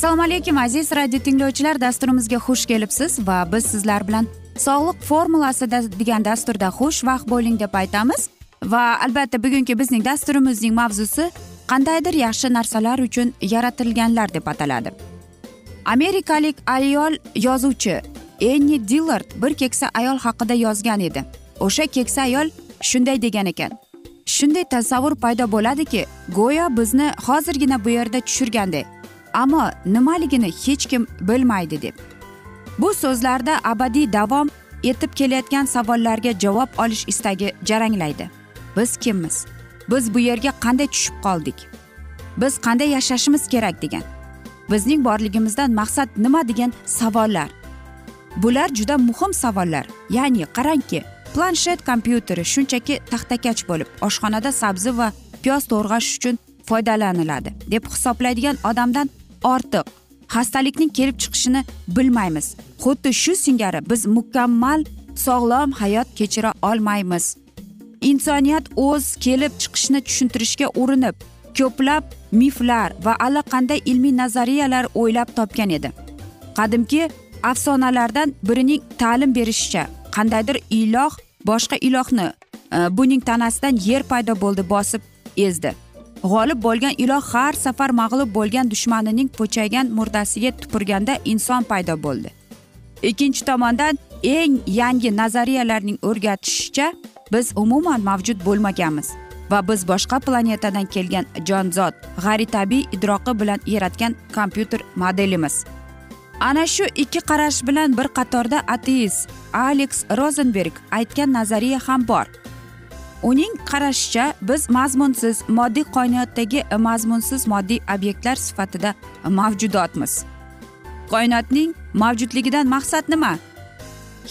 assalomu alaykum aziz radio tinglovchilar. Dasturimizga xush kelibsiz va biz sizlar bilan sog'liq formulasida degan dasturda xushvaqt bo'ling deb aytamiz. Va albatta bugungi bizning dasturimizning mavzusi qandaydir yaxshi narsalar uchun yaratilganlar deb ataladi. Amerikalik ayol yozuvchi enni dillard bir keksa ayol haqida yozgan edi. O'sha keksa ayol shunday degan ekan. Shunday tasavvur paydo bo'ladiki go'yo bizni hozirgina bu yerda tushirganday ammo nimaligini hech kim bilmaydi deb. Bu so'zlarda abadiy davom etib kelayotgan savollarga javob olish istagi jaranglaydi. Biz kimmiz? Biz bu yerga qanday tushib qoldik? Biz qanday yashashimiz kerak degan. Bizning borligimizdan maqsad nima degan savollar. Bular juda muhim savollar. Ya'ni qarangki planshet kompyuteri shunchaki taxtakach bo'lib oshxonada sabzi va piyoz to'g'rash uchun foydalaniladi deb hisoblaydigan odamdan ortiq xastalikning kelib chiqishini bilmaymiz. Xuddi shu singari biz mukammal sog'lom hayot kechira olmaymiz. Insoniyat o'z kelib chiqishini tushuntirishga urinib ko'plab miflar va allaqanday ilmiy nazariyalar o'ylab topgan edi. Qadimki afsonalardan birining ta'lim berishicha qandaydir iloh boshqa ilohni e, buning tanasidan yer paydo bo'ldi bosib ezdi. G'olib bo'lgan iloh har safar mag'lub bo'lgan dushmanining po'chaygan murdasiga tupurganda inson paydo bo'ldi. Ikkinchi tomondan eng yangi nazariyalarning o'rgatishicha biz umuman mavjud bo'lmaganmiz va biz boshqa planetadan kelgan jonzot g'ayritabiiy idroqi bilan yaratgan kompyuter modelimiz. Ana shu ikki qarash bilan bir qatorda ateist aleks rozenberg aytgan nazariya ham bor. Uning qarashicha biz mazmunsiz moddiy qoinotdagi mazmunsiz moddiy obyektlar sifatida mavjudotmiz. Koinotning mavjudligidan maqsad nima?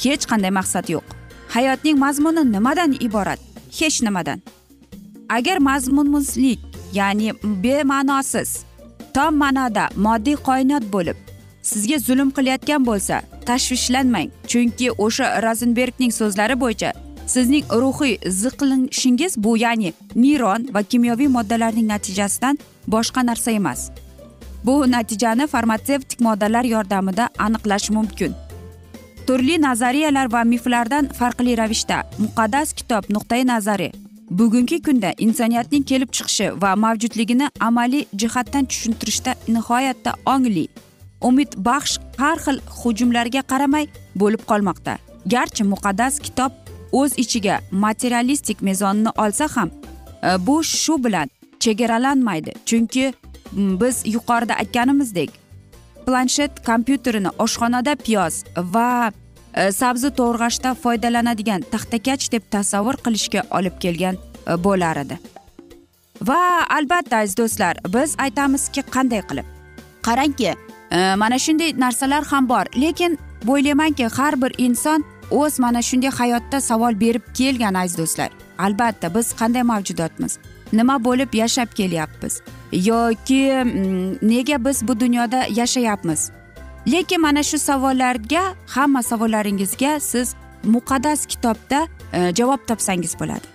Hech qanday maqsad yo'q. Hayotning mazmuni nimadan iborat? Hech nimadan. Agar mazmunsizlik ya'ni bema'nosiz tom ma'noda moddiy qoinot bo'lib sizga zulm qilayotgan bo'lsa tashvishlanmang. Chunki o'sha rozenbergning so'zlari bo'yicha sizning ruhiy ziqlinishingiz bu ya'ni neyron va kimyoviy moddalarning natijasidan boshqa narsa emas. Bu natijani farmatsevtik moddalar yordamida aniqlash mumkin. Turli nazariyalar va miflardan farqli ravishda muqaddas kitob nuqtai nazari bugungi kunda insoniyatning kelib chiqishi va mavjudligini amaliy jihatdan tushuntirishda nihoyatda ongli. Umidbaxsh har xil hujumlarga qaramay bo'lib qolmoqda. Garchi muqaddas kitob o'z ichiga materialistik mezonni olsa ham e, bu shu bilan chegaralanmaydi. Chunki biz yuqorida aytganimizdek planshet kompyuterini oshxonada piyoz va e, sabzi to'g'rashda foydalanadigan taxtakach deb tasavvur qilishga olib kelgan e, bo'lar edi. Va albatta aziz do'stlar biz aytamizki qanday qilib? Qarangki mana shunday narsalar ham bor. Lekin o'ylaymanki har bir inson o'z mana shunday hayotda savol berib kelgan aziz do'stlar. Albatta biz qanday mavjudotmiz? Nima bo'lib yashab kelyapmiz? Yoki mm, nega biz bu dunyoda yashayapmiz? Lekin mana shu savollarga hamma savollaringizga siz muqaddas kitobda e, javob topsangiz bo'ladi.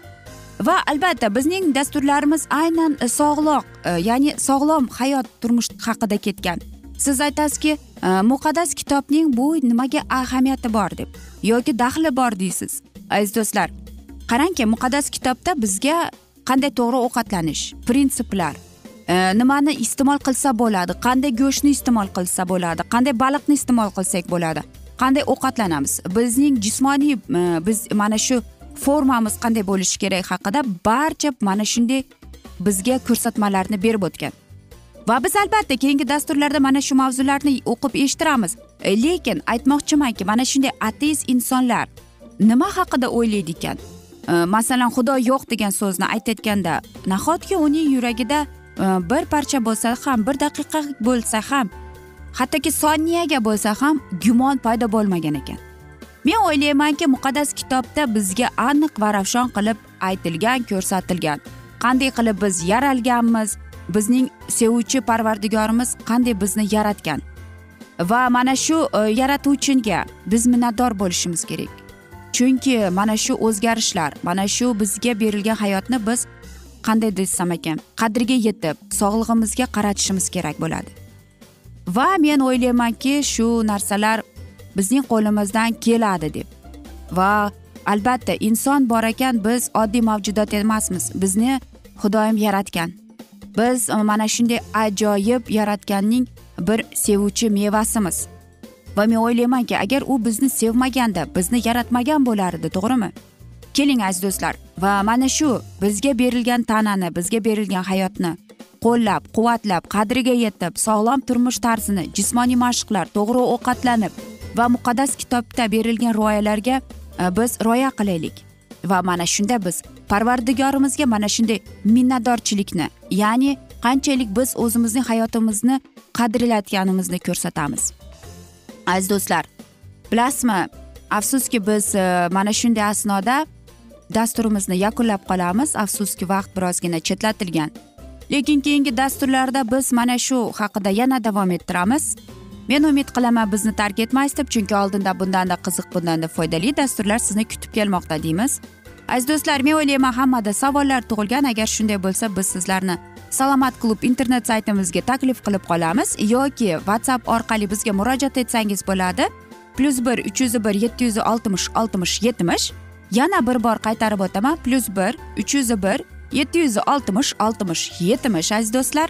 Va albatta bizning dasturlarimiz aynan sog'loq e, ya'ni sog'lom hayot turmush haqida ketgan. Siz aytasizki e, muqaddas kitobning bu nimaga ahamiyati bor deb yoki daxli bor deysiz aziz do'stlar. Qarangki muqaddas kitobda bizga qanday to'g'ri ovqatlanish prinsiplar e, nimani iste'mol qilsa bo'ladi qanday go'shtni iste'mol qilsa bo'ladi qanday baliqni iste'mol qilsak bo'ladi qanday ovqatlanamiz bizning jismoniy e, biz mana shu formamiz qanday bo'lishi kerak haqida barcha mana shunday bizga ko'rsatmalarni berib o'tgan. Va biz albatta keyingi dasturlarda mana shu mavzularni o'qib eshittiramiz. E, lekin aytmoqchimanki mana shunday ateist insonlar nima haqida o'ylaydi ekan e, masalan xudo yo'q degan so'zni aytayotganda nahotki uning yuragida e, bir parcha bo'lsa ham bir daqiqa bo'lsa ham hattoki soniyaga bo'lsa ham gumon paydo bo'lmagan ekan. Men o'ylaymanki muqaddas kitobda bizga aniq va ravshon qilib aytilgan ko'rsatilgan. Qanday qilib biz yaralganmiz? Bizning sevuvchi parvardigorimiz qanday bizni yaratgan? Va mana shu e, yaratuvchiga biz minnatdor bo'lishimiz kerak. Chunki mana shu o'zgarishlar mana shu bizga berilgan hayotni biz qanday desam ekan qadriga yetib sog'lig'imizga qaratishimiz kerak bo'ladi. Va men o'ylaymanki shu narsalar bizning qo'limizdan keladi deb. Va albatta inson bor ekan biz oddiy mavjudot emasmiz. Bizni xudoyim yaratgan. Biz mana shunday ajoyib yaratganning bir sevuvchi mevasimiz. Va men o'ylaymanki agar u bizni sevmaganda bizni yaratmagan bo'lardi to'g'rimi? Keling aziz do'stlar. Va mana shu bizga berilgan tanani bizga berilgan hayotni qo'llab quvvatlab qadriga yetib sog'lom turmush tarzini jismoniy mashqlar to'g'ri ovqatlanib va muqaddas kitobda berilgan rioyalarga biz rioya qilaylik. Va mana shunda biz parvardigorimizga mana shunday minnatdorchilikni ya'ni qanchalik biz o'zimizning hayotimizni qadrlayotganimizni ko'rsatamiz. Aziz do'stlar bilasizmi afsuski biz e, mana shunday asnoda dasturimizni yakunlab qolamiz. Afsuski vaqt birozgina chetlatilgan. Lekin keyingi dasturlarda biz mana shu haqida yana davom ettiramiz. Men umid qilaman bizni tark etmaysiz deb chunki oldinda bundanda qiziq bundanda foydali dasturlar sizni kutib kelmoqda deymiz. Aziz do'stlar men o'ylayman hammada savollar tug'ilgan. Agar shunday bo'lsa biz sizlarni salomat klub internet saytimizga taklif qilib qolamiz yoki whatsapp orqali bizga murojaat etsangiz bo'ladi. Plyus bir uch yuz bir yetti yuz oltmish oltmish yetmish. Yana bir bor qaytarib o'taman. Plyus bir uch yuz bir yetti yuz oltmish oltmish yetmish aziz do'stlar.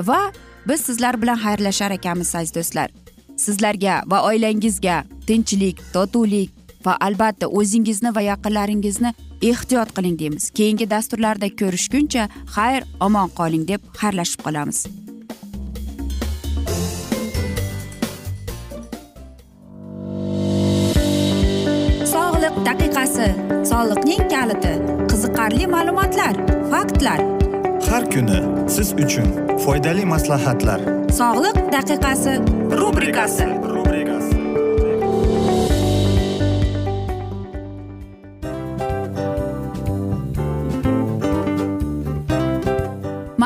Va biz sizlar bilan xayrlashar ekanmiz aziz do'stlar. Sizlarga va oilangizga tinchlik totuvlik va albatta o'zingizni va yaqinlaringizni ehtiyot qiling deymiz. Keyingi dasturlarda ko'rishguncha xayr omon qoling deb xayrlashib qolamiz. Sog'liq daqiqasi. Soliqning kaliti. Qiziqarli ma'lumotlar faktlar. Har kuni siz uchun foydali maslahatlar. Sog'liq daqiqasi rubrikasi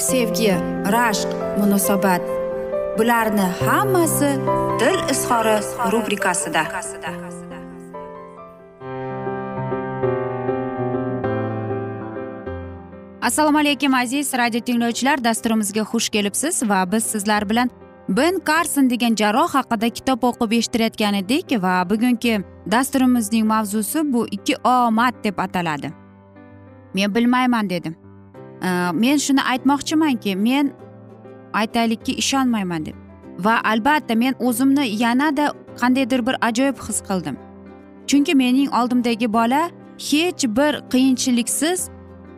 sevgi rashq munosabat. Bularni hammasi dil izhori rubrikasida. Assalomu alaykum aziz radio tinglovchilar. Dasturimizga xush kelibsiz va biz sizlar bilan ben karson degan jarroh haqida kitob o'qib eshittirayotgan edik va bugungi dasturimizning mavzusi bu ikki omad deb ataladi. Men bilmayman dedim. Э, men shuni aytmoqchimanki men aytaylikki ishonmayman deb. Va albatta men o'zimni yanada qandaydir bir ajoyib his qildim. Chunki mening oldimdagi bola hech bir qiyinchiliksiz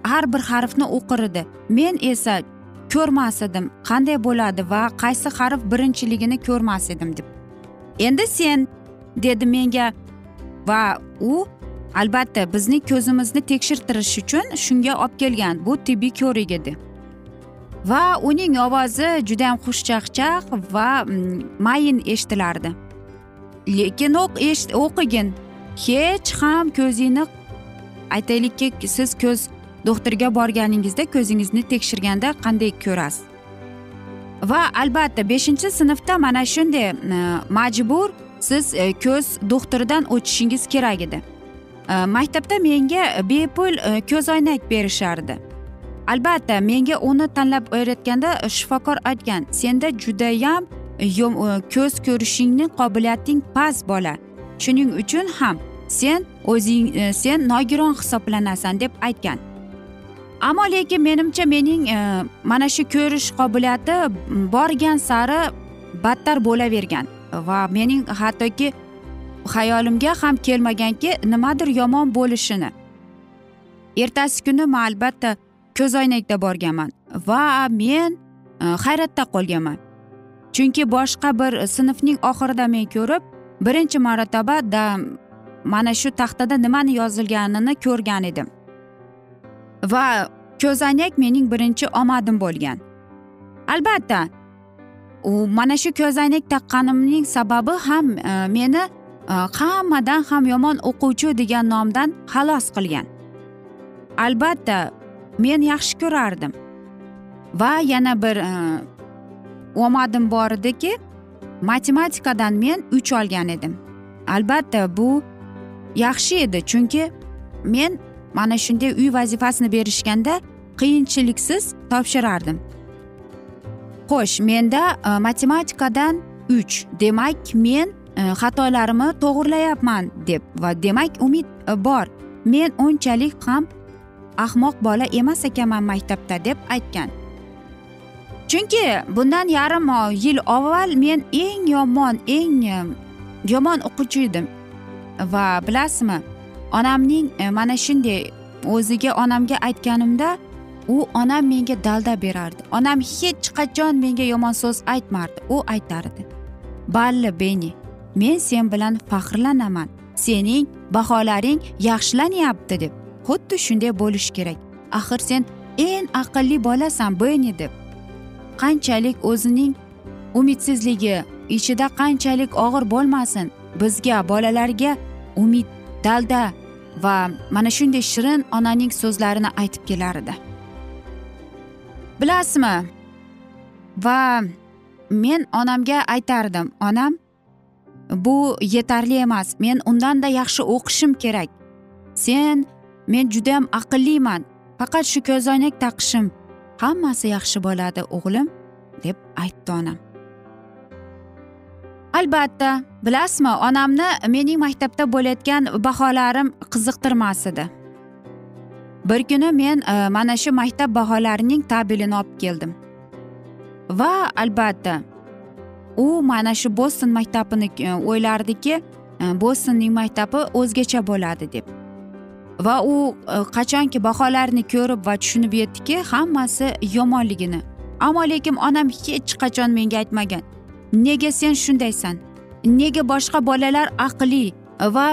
har bir harfni o'qir edi men esa ko'rmas edim qanday bo'ladi va qaysi harf birinchiligini ko'rmas edim deb. Endi sen dedi menga va u albatta bizning ko'zimizni tekshirtirish uchun shunga olib kelgan bu tibbiy ko'rik edi. Va uning ovozi judayam xushchaqchaq va mm, mayin eshitilardi. Lekin o'qigin hech ham ko'zingni aytaylikki siz ko'z doktorga borganingizda ko'zingizni tekshirganda qanday ko'rasiz? Va albatta beshinchi sinfda mana shunday mm, majbur siz e, ko'z doktoridan o'tishingiz kerak edi. Э, maktabda menga э, bepul э, ko'zoynak berishardi. Albatta menga uni tanlab o'rgatganda e, shifokor aytgan senda judayam e, e, ko'z ko'rishingni qobiliyating past bola. Shuning uchun ham sen o'zing sen nogiron hisoblanasan deb aytgan. Ammo lekin menimcha mening mana shu ko'rish qobiliyati borgan sari battar bo'lavergan va mening hattoki xayolimga ham kelmaganki nimadir yomon bo'lishini. Ertasi kuni man albatta ko'zoynakda borganman va men e, hayratda qolganman. Chunki boshqa bir sinfning oxirida men ko'rib birinchi marotaba mana shu taxtada nimani yozilganini ko'rgan edim. Va ko'zoynak mening birinchi omadim bo'lgan. Albatta u mana shu ko'zoynak taqqanimning sababi ham e, meni Э, hammadan ham yomon o'quvchi degan nomdan xalos qilgan. Albatta men yaxshi ko'rardim. Va yana bir e, omadim bor ediki matematikadan men uch olgan edim. Albatta bu yaxshi edi chunki men mana shunday uy vazifasini berishganda qiyinchiliksiz topshirardim. Xo'sh menda e, matematikadan uch. Demak men Э, xatolarimni to'g'irlayapman deb va demak umid e, bor. Men unchalik ham ahmoq bola emas ekanman maktabda deb aytgan. Chunki bundan yarim yil avval men eng yomon eng e, yomon o'quvchi edim. Va bilasizmi onamning e, mana shunday o'ziga onamga aytganimda u onam menga dalda berardi. Onam hech qachon menga yomon so'z aytmardi. U aytardi balli beni men sen bilan faxrlanaman. Sening baholaring yaxshilanyapti deb. Xuddi shunday bo'lishi kerak. Axir sen eng aqlli bolasan beni deb. Qanchalik o'zining umidsizligi ichida qanchalik og'ir bo'lmasin bizga bolalarga umid dalda va mana shunday shirin onaning so'zlarini aytib kelar edi bilasizmi? Va men onamga aytardim. Onam bu yetarli emas. Men undanda yaxshi o'qishim kerak. Sen men judayam aqlliman. Faqat shu ko'zoynak taqishim hammasi yaxshi bo'ladi o'g'lim deb aytdi onam. Albatta bilasizmi onamni mening maktabda bo'layotgan baholarim qiziqtirmas edi. Bir kuni men e, mana shu maktab baholarining tabelini olib keldim. Va albatta u mana shu boston maktabini e, o'ylardiki e, bostonning maktabi o'zgacha bo'ladi deb. Va u e, qachonki baholarni ko'rib va tushunib yetdiki hammasi yomonligini. Ammo lekin onam hech qachon menga aytmagan. Nega sen shundaysan? Nega boshqa bolalar aqlli va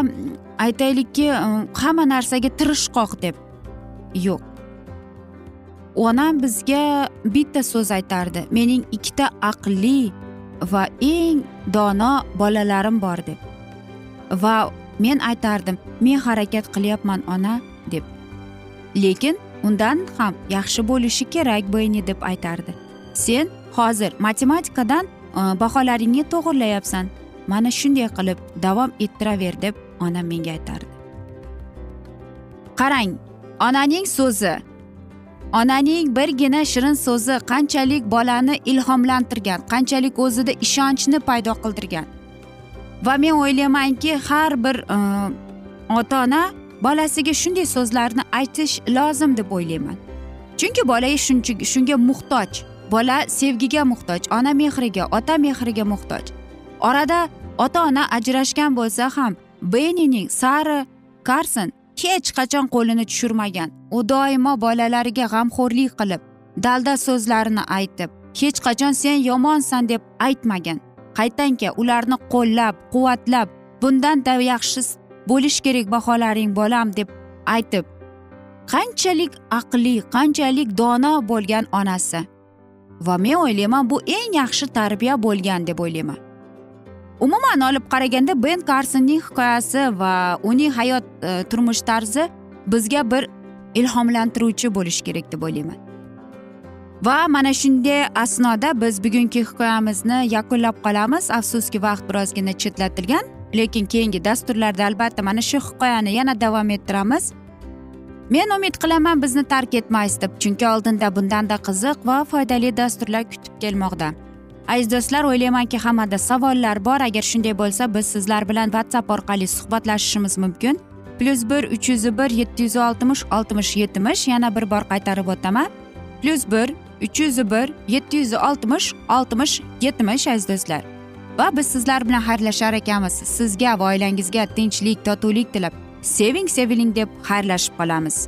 aytaylikki hamma narsaga tirishqoq deb? Yo'q. Onam bizga bitta so'z aytardi. Mening ikkita aqlli va eng dono bolalarim bor deb. Va men aytardim men harakat qilyapman ona deb. Lekin undan ham yaxshi bo'lishi kerak beni deb aytardi. Sen hozir matematikadan e, baholaringni to'g'irlayapsan. Mana shunday qilib davom ettiraver deb onam menga aytardi. Qarang onaning so'zi onaning birgina shirin so'zi qanchalik bolani ilhomlantirgan qanchalik o'zida ishonchni paydo qildirgan. Va men o'ylaymanki har bir e, ota ona bolasiga shunday so'zlarni aytish lozim deb o'ylayman. Chunki bola shunga muhtoj bola sevgiga muhtoj ona mehriga ota mehriga muhtoj. Orada ota ona ajrashgan bo'lsa ham benining sari karson hech qachon qo'lini tushirmagan. U doimo bolalariga g'amxo'rlik qilib dalda so'zlarini aytib hech qachon sen yomonsan deb aytmagan. Qaytanki ularni qo'llab quvvatlab bundanda yaxshi bo'lish kerak baholaring bolam deb aytib qanchalik aqli qanchalik dono bo'lgan onasi. Va men o'ylayman bu eng yaxshi tarbiya bo'lgan deb o'ylayman. Umuman olib qaraganda ben karsonning hikoyasi va uning hayot e, turmush tarzi bizga bir ilhomlantiruvchi bo'lishi kerak deb o'ylayman. Va mana shunday asnoda biz bugungi hikoyamizni yakunlab qolamiz. Afsuski vaqt birozgina chetlatilgan lekin keyingi dasturlarda albatta mana shu hikoyani yana davom ettiramiz. Men umid qilaman bizni tark etmaysiz deb chunki oldinda bundanda qiziq va foydali dasturlar kutib kelmoqda. Aziz do'stlar o'ylaymanki hammada savollar bor. Agar shunday bo'lsa biz sizlar bilan whatsapp orqali suhbatlashishimiz mumkin. Plyus bir uch yuz bir yetti yuz oltmish oltmish yetmish yana bir bor qaytarib o'taman. Plyus bir uch yuz bir yetti yuz oltmish oltmish yetmish aziz do'stlar. Va biz sizlar bilan xayrlashar ekanmiz. Sizga va oilangizga tinchlik totuvlik tilab seving seviling deb xayrlashib qolamiz.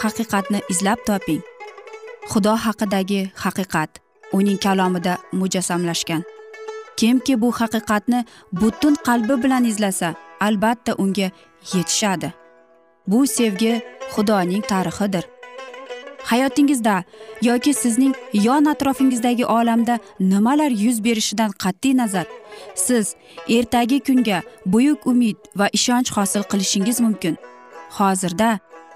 haqiqatni izlab toping. Xudo haqidagi haqiqat uning kalomida mujassamlashgan. Kimki bu haqiqatni butun qalbi bilan izlasa albatta unga yetishadi. Bu sevgi xudoning tarixidir. Hayotingizda yoki sizning yon atrofingizdagi olamda nimalar yuz berishidan qat'iy nazar? Siz ertagi kunga buyuk umid va ishonch hosil qilishingiz mumkin. Hozirda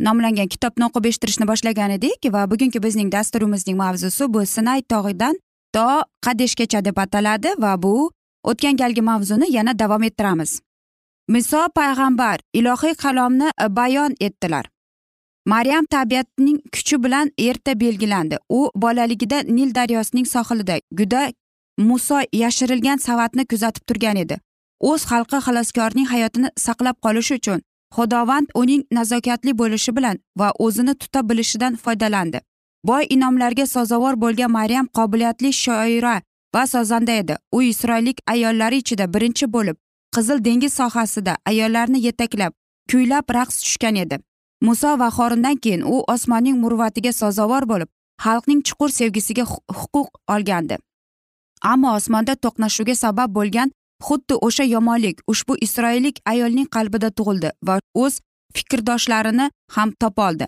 nomlangan kitobni o'qib eshittirishni boshlagan edik va bugungi bizning dasturimizning mavzusi bu sinay tog'idan to qadeshgacha deb ataladi va bu o'tgan galgi mavzuni yana davom ettiramiz. Miso payg'ambar ilohiy kalomni e, bayon etdilar. Maryam tabiatning kuchi bilan erta belgilandi. U bolaligida nil daryosining sohilida guda muso yashirilgan savatni kuzatib turgan edi. O'z xalqi xaloskorning hayotini saqlab qolish uchun xudovand uning nazokatli bo'lishi bilan va o'zini tuta bilishidan foydalandi. Boy inomlarga sazovor bo'lgan maryam qobiliyatli shoira va sozanda edi. U isroillik ayollari ichida birinchi bo'lib qizil dengiz sohasida ayollarni yetaklab kuylab raqs tushgan edi. Muso va xorindan keyin u osmonning murvatiga sazovor bo'lib xalqning chuqur sevgisiga huquq olgandi. Ammo osmonda to'qnashuvga sabab bo'lgan xuddi o'sha yomonlik ushbu isroillik ayolning qalbida tug'ildi va o'z fikrdoshlarini ham topoldi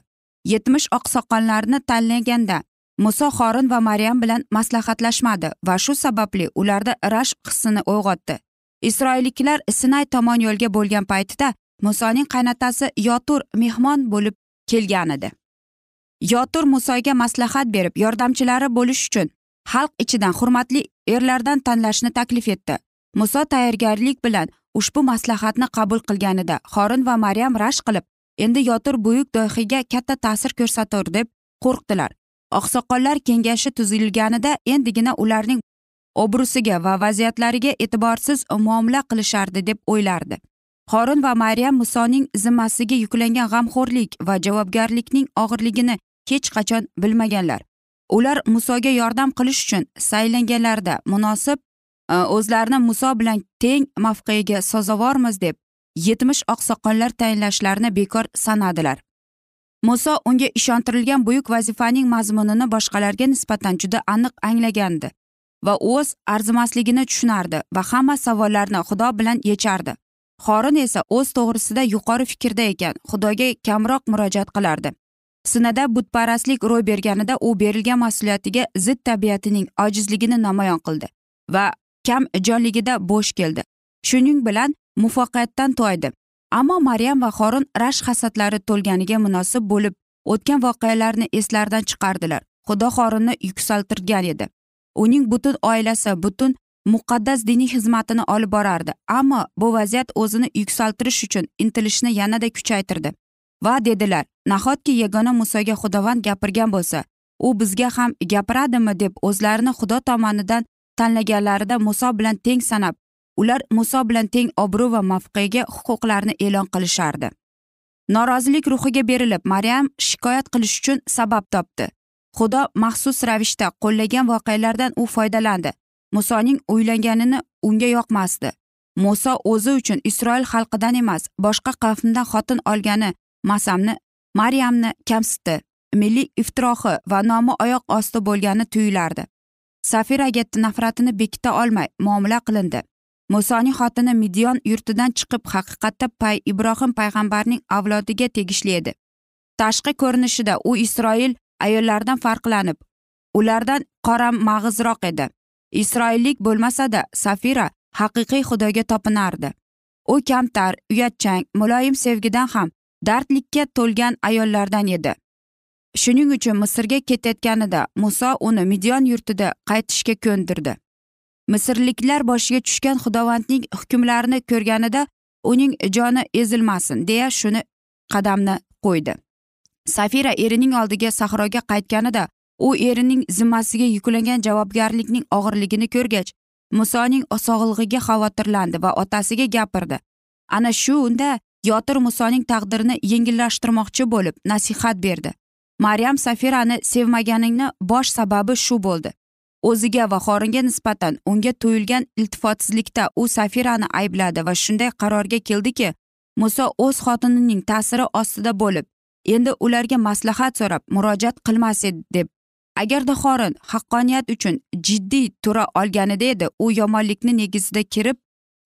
yetmish oqsoqollarni tanlaganda muso xorin va maryam bilan maslahatlashmadi va shu sababli ularda rashq hissini uyg'otdi. Isroilliklar sinay tomon yo'lga bo'lgan paytida musoning qaynotasi yotur mehmon bo'lib kelgan edi yotur musoga maslahat berib yordamchilari bo'lish uchun xalq ichidan hurmatli erlardan tanlashni taklif etdi. Muso tayyorgarlik bilan ushbu maslahatni qabul qilganida xorin va maryam rashk qilib endi yotir buyuk dohiyga katta ta'sir ko'rsatur deb qo'rqdilar. Oqsoqollar kengashi tuzilganida endigina ularning obrusiga va vaziyatlariga e'tiborsiz muomala qilishardi deb o'ylardi. Xorin va maryam musoning zimmasiga yuklangan g'amxo'rlik va javobgarlikning og'irligini hech qachon bilmaganlar. Ular musoga yordam qilish uchun saylanganlarida munosib Э, o'zlarini muso bilan teng mavqeiga sazovormiz deb yetmish oqsoqollar tayinlashlarini bekor sanadilar. Muso unga ishontirilgan buyuk vazifaning mazmunini boshqalarga nisbatan juda aniq anglagandi va o'z arzimasligini tushunardi va hamma savollarni xudo bilan yechardi. Xorin esa o'z to'g'risida yuqori fikrda ekan xudoga kamroq murojaat qilardi. Sinada butparastlik ro'y berganida u berilgan mas'uliyatiga zid tabiatining ojizligini namoyon qildi va kam jonligida bo'sh keldi. Shuning bilan muvaffaqiyatdan toydi. Ammo maryam va xorin rashk hasadlari to'lganiga munosib bo'lib o'tgan voqealarni eslaridan chiqardilar. Xudo xorinni yuksaltirgan edi. Uning butun oilasi butun muqaddas diniy xizmatini olib borardi. Ammo bu vaziyat o'zini yuksaltirish uchun intilishni yanada kuchaytirdi. Va dedilar nahotki yagona musoga xudovand gapirgan bo'lsa u bizga ham gapiradimi? deb o'zlarini xudo tomonidan tanlaganlarida muso bilan teng sanab ular muso bilan teng obro' va mavqega huquqlarini e'lon qilishardi. Norozilik ruhiga berilib maryam shikoyat qilish uchun sabab topdi. Xudo maxsus ravishda qo'llagan voqealardan u foydalandi. Musoning uylanganini unga yoqmasdi. Muso o'zi uchun isroil xalqidan emas boshqa qavmdan xotin olgani masamni maryamni kamsitdi. Milliy iftirohi va nomi oyoq osti bo'lgani tuyulardi. Safiraga nafratini bekita olmay muomala qilindi. Musoning xotini midyon yurtidan chiqib haqiqatda pay ibrohim payg'ambarning avlodiga tegishli edi. Tashqi ko'rinishida u isroil ayollaridan farqlanib ulardan qora mag'izroq edi. Isroillik bo'lmasada safira haqiqiy xudoga topinardi. U kamtar uyatchang muloyim sevgidan ham dardlikka to'lgan ayollardan edi. Shuning uchun misrga ketayotganida muso uni midyon yurtida qaytishga ko'ndirdi. Misrliklar boshiga tushgan xudovandning hukmlarini ko'rganida uning joni ezilmasin deya shuni qadamni qo'ydi. Safira erining oldiga sahroga qaytganida u erining zimmasiga yuklangan javobgarlikning og'irligini ko'rgach musoning sog'lig'iga xavotirlandi va otasiga gapirdi. Ana shunda yotir musoning taqdirini yengillashtirmoqchi bo'lib nasihat berdi. Maryam safirani sevmaganingni bosh sababi shu bo'ldi. O'ziga va xoringa nisbatan unga tuyulgan iltifotsizlikda u safirani aybladi va shunday qarorga keldiki muso o'z xotinining ta'siri ostida bo'lib endi ularga maslahat so'rab murojaat qilmas edi deb. Agarda xorin haqqoniyat uchun jiddiy tura olganida edi u yomonlikni negizida kirib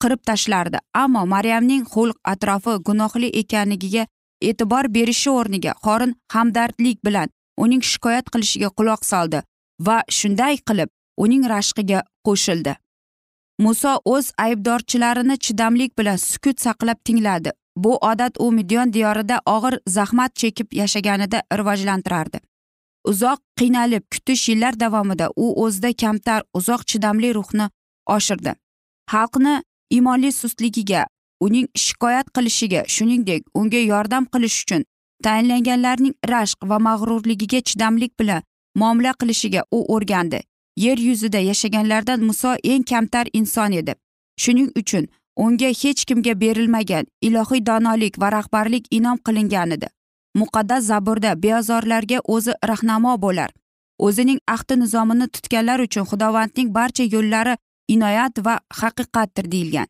qirib tashlardi. Ammo maryamning xulq atrofi gunohli ekanligiga e'tibor berishi o'rniga qorin hamdardlik bilan uning shikoyat qilishiga quloq soldi va shunday qilib uning rashqiga qo'shildi. Muso o'z aybdorchilarini chidamlik bilan sukut saqlab tingladi. Bu odat u midyon diyorida og'ir zahmat chekib yashaganida rivojlantirardi. Uzoq qiynalib kutish yillar davomida u o'zida kamtar uzoq chidamli ruhni oshirdi. Xalqni iymonli sustligiga uning shikoyat qilishiga shuningdek unga yordam qilish uchun tayinlanganlarning rashq va mag'rurligiga chidamlik bilan muomala qilishiga u o'rgandi. Yer yuzida yashaganlardan muso eng kamtar inson edi. Shuning uchun unga hech kimga berilmagan ilohiy donolik va rahbarlik inom qilingan edi. Muqaddas zaburda beozorlarga o'zi rahnamo bo'lar. O'zining ahdi nizomini tutganlar uchun xudovandning barcha yo'llari inoyat va haqiqatdir deyilgan.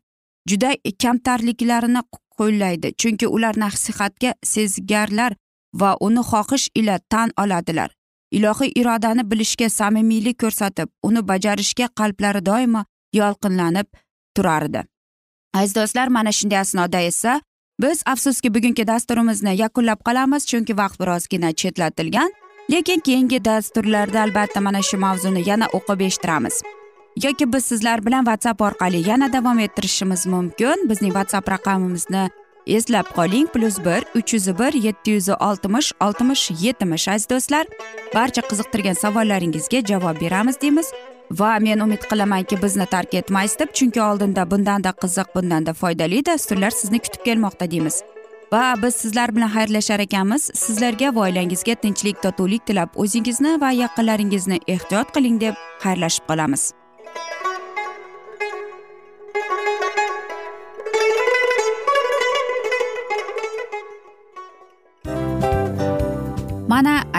Juda kamtarliklarini qo'llaydi. Chunki ular nasihatga sezgarlar va uni xohish ila tan oladilar. Ilohiy irodani bilishga samimiylik ko'rsatib uni bajarishga qalblari doimo yolqinlanib turardi. Aziz do'stlar mana shunday asnoda esa biz afsuski bugungi dasturimizni yakunlab qolamiz chunki vaqt birozgina chetlatilgan. Lekin keyingi dasturlarda albatta mana shu mavzuni yana o'qib eshittiramiz. Yoki biz sizlar bilan whatsapp orqali yana davom ettirishimiz mumkin. Bizning whatsapp raqamimizni eslab qoling. Plyus bir uch yuz bir yetti yuz oltmish oltmish yetmish aziz do'stlar. Barcha qiziqtirgan savollaringizga javob beramiz deymiz. Va men umid qilamanki bizni tark etmaysiz deb chunki oldinda bundanda qiziq bundanda foydali dasturlar sizni kutib kelmoqda deymiz. Va biz sizlar bilan xayrlashar ekanmiz. Sizlarga va oilangizga tinchlik totuvlik tilab o'zingizni va yaqinlaringizni ehtiyot qiling deb xayrlashib qolamiz.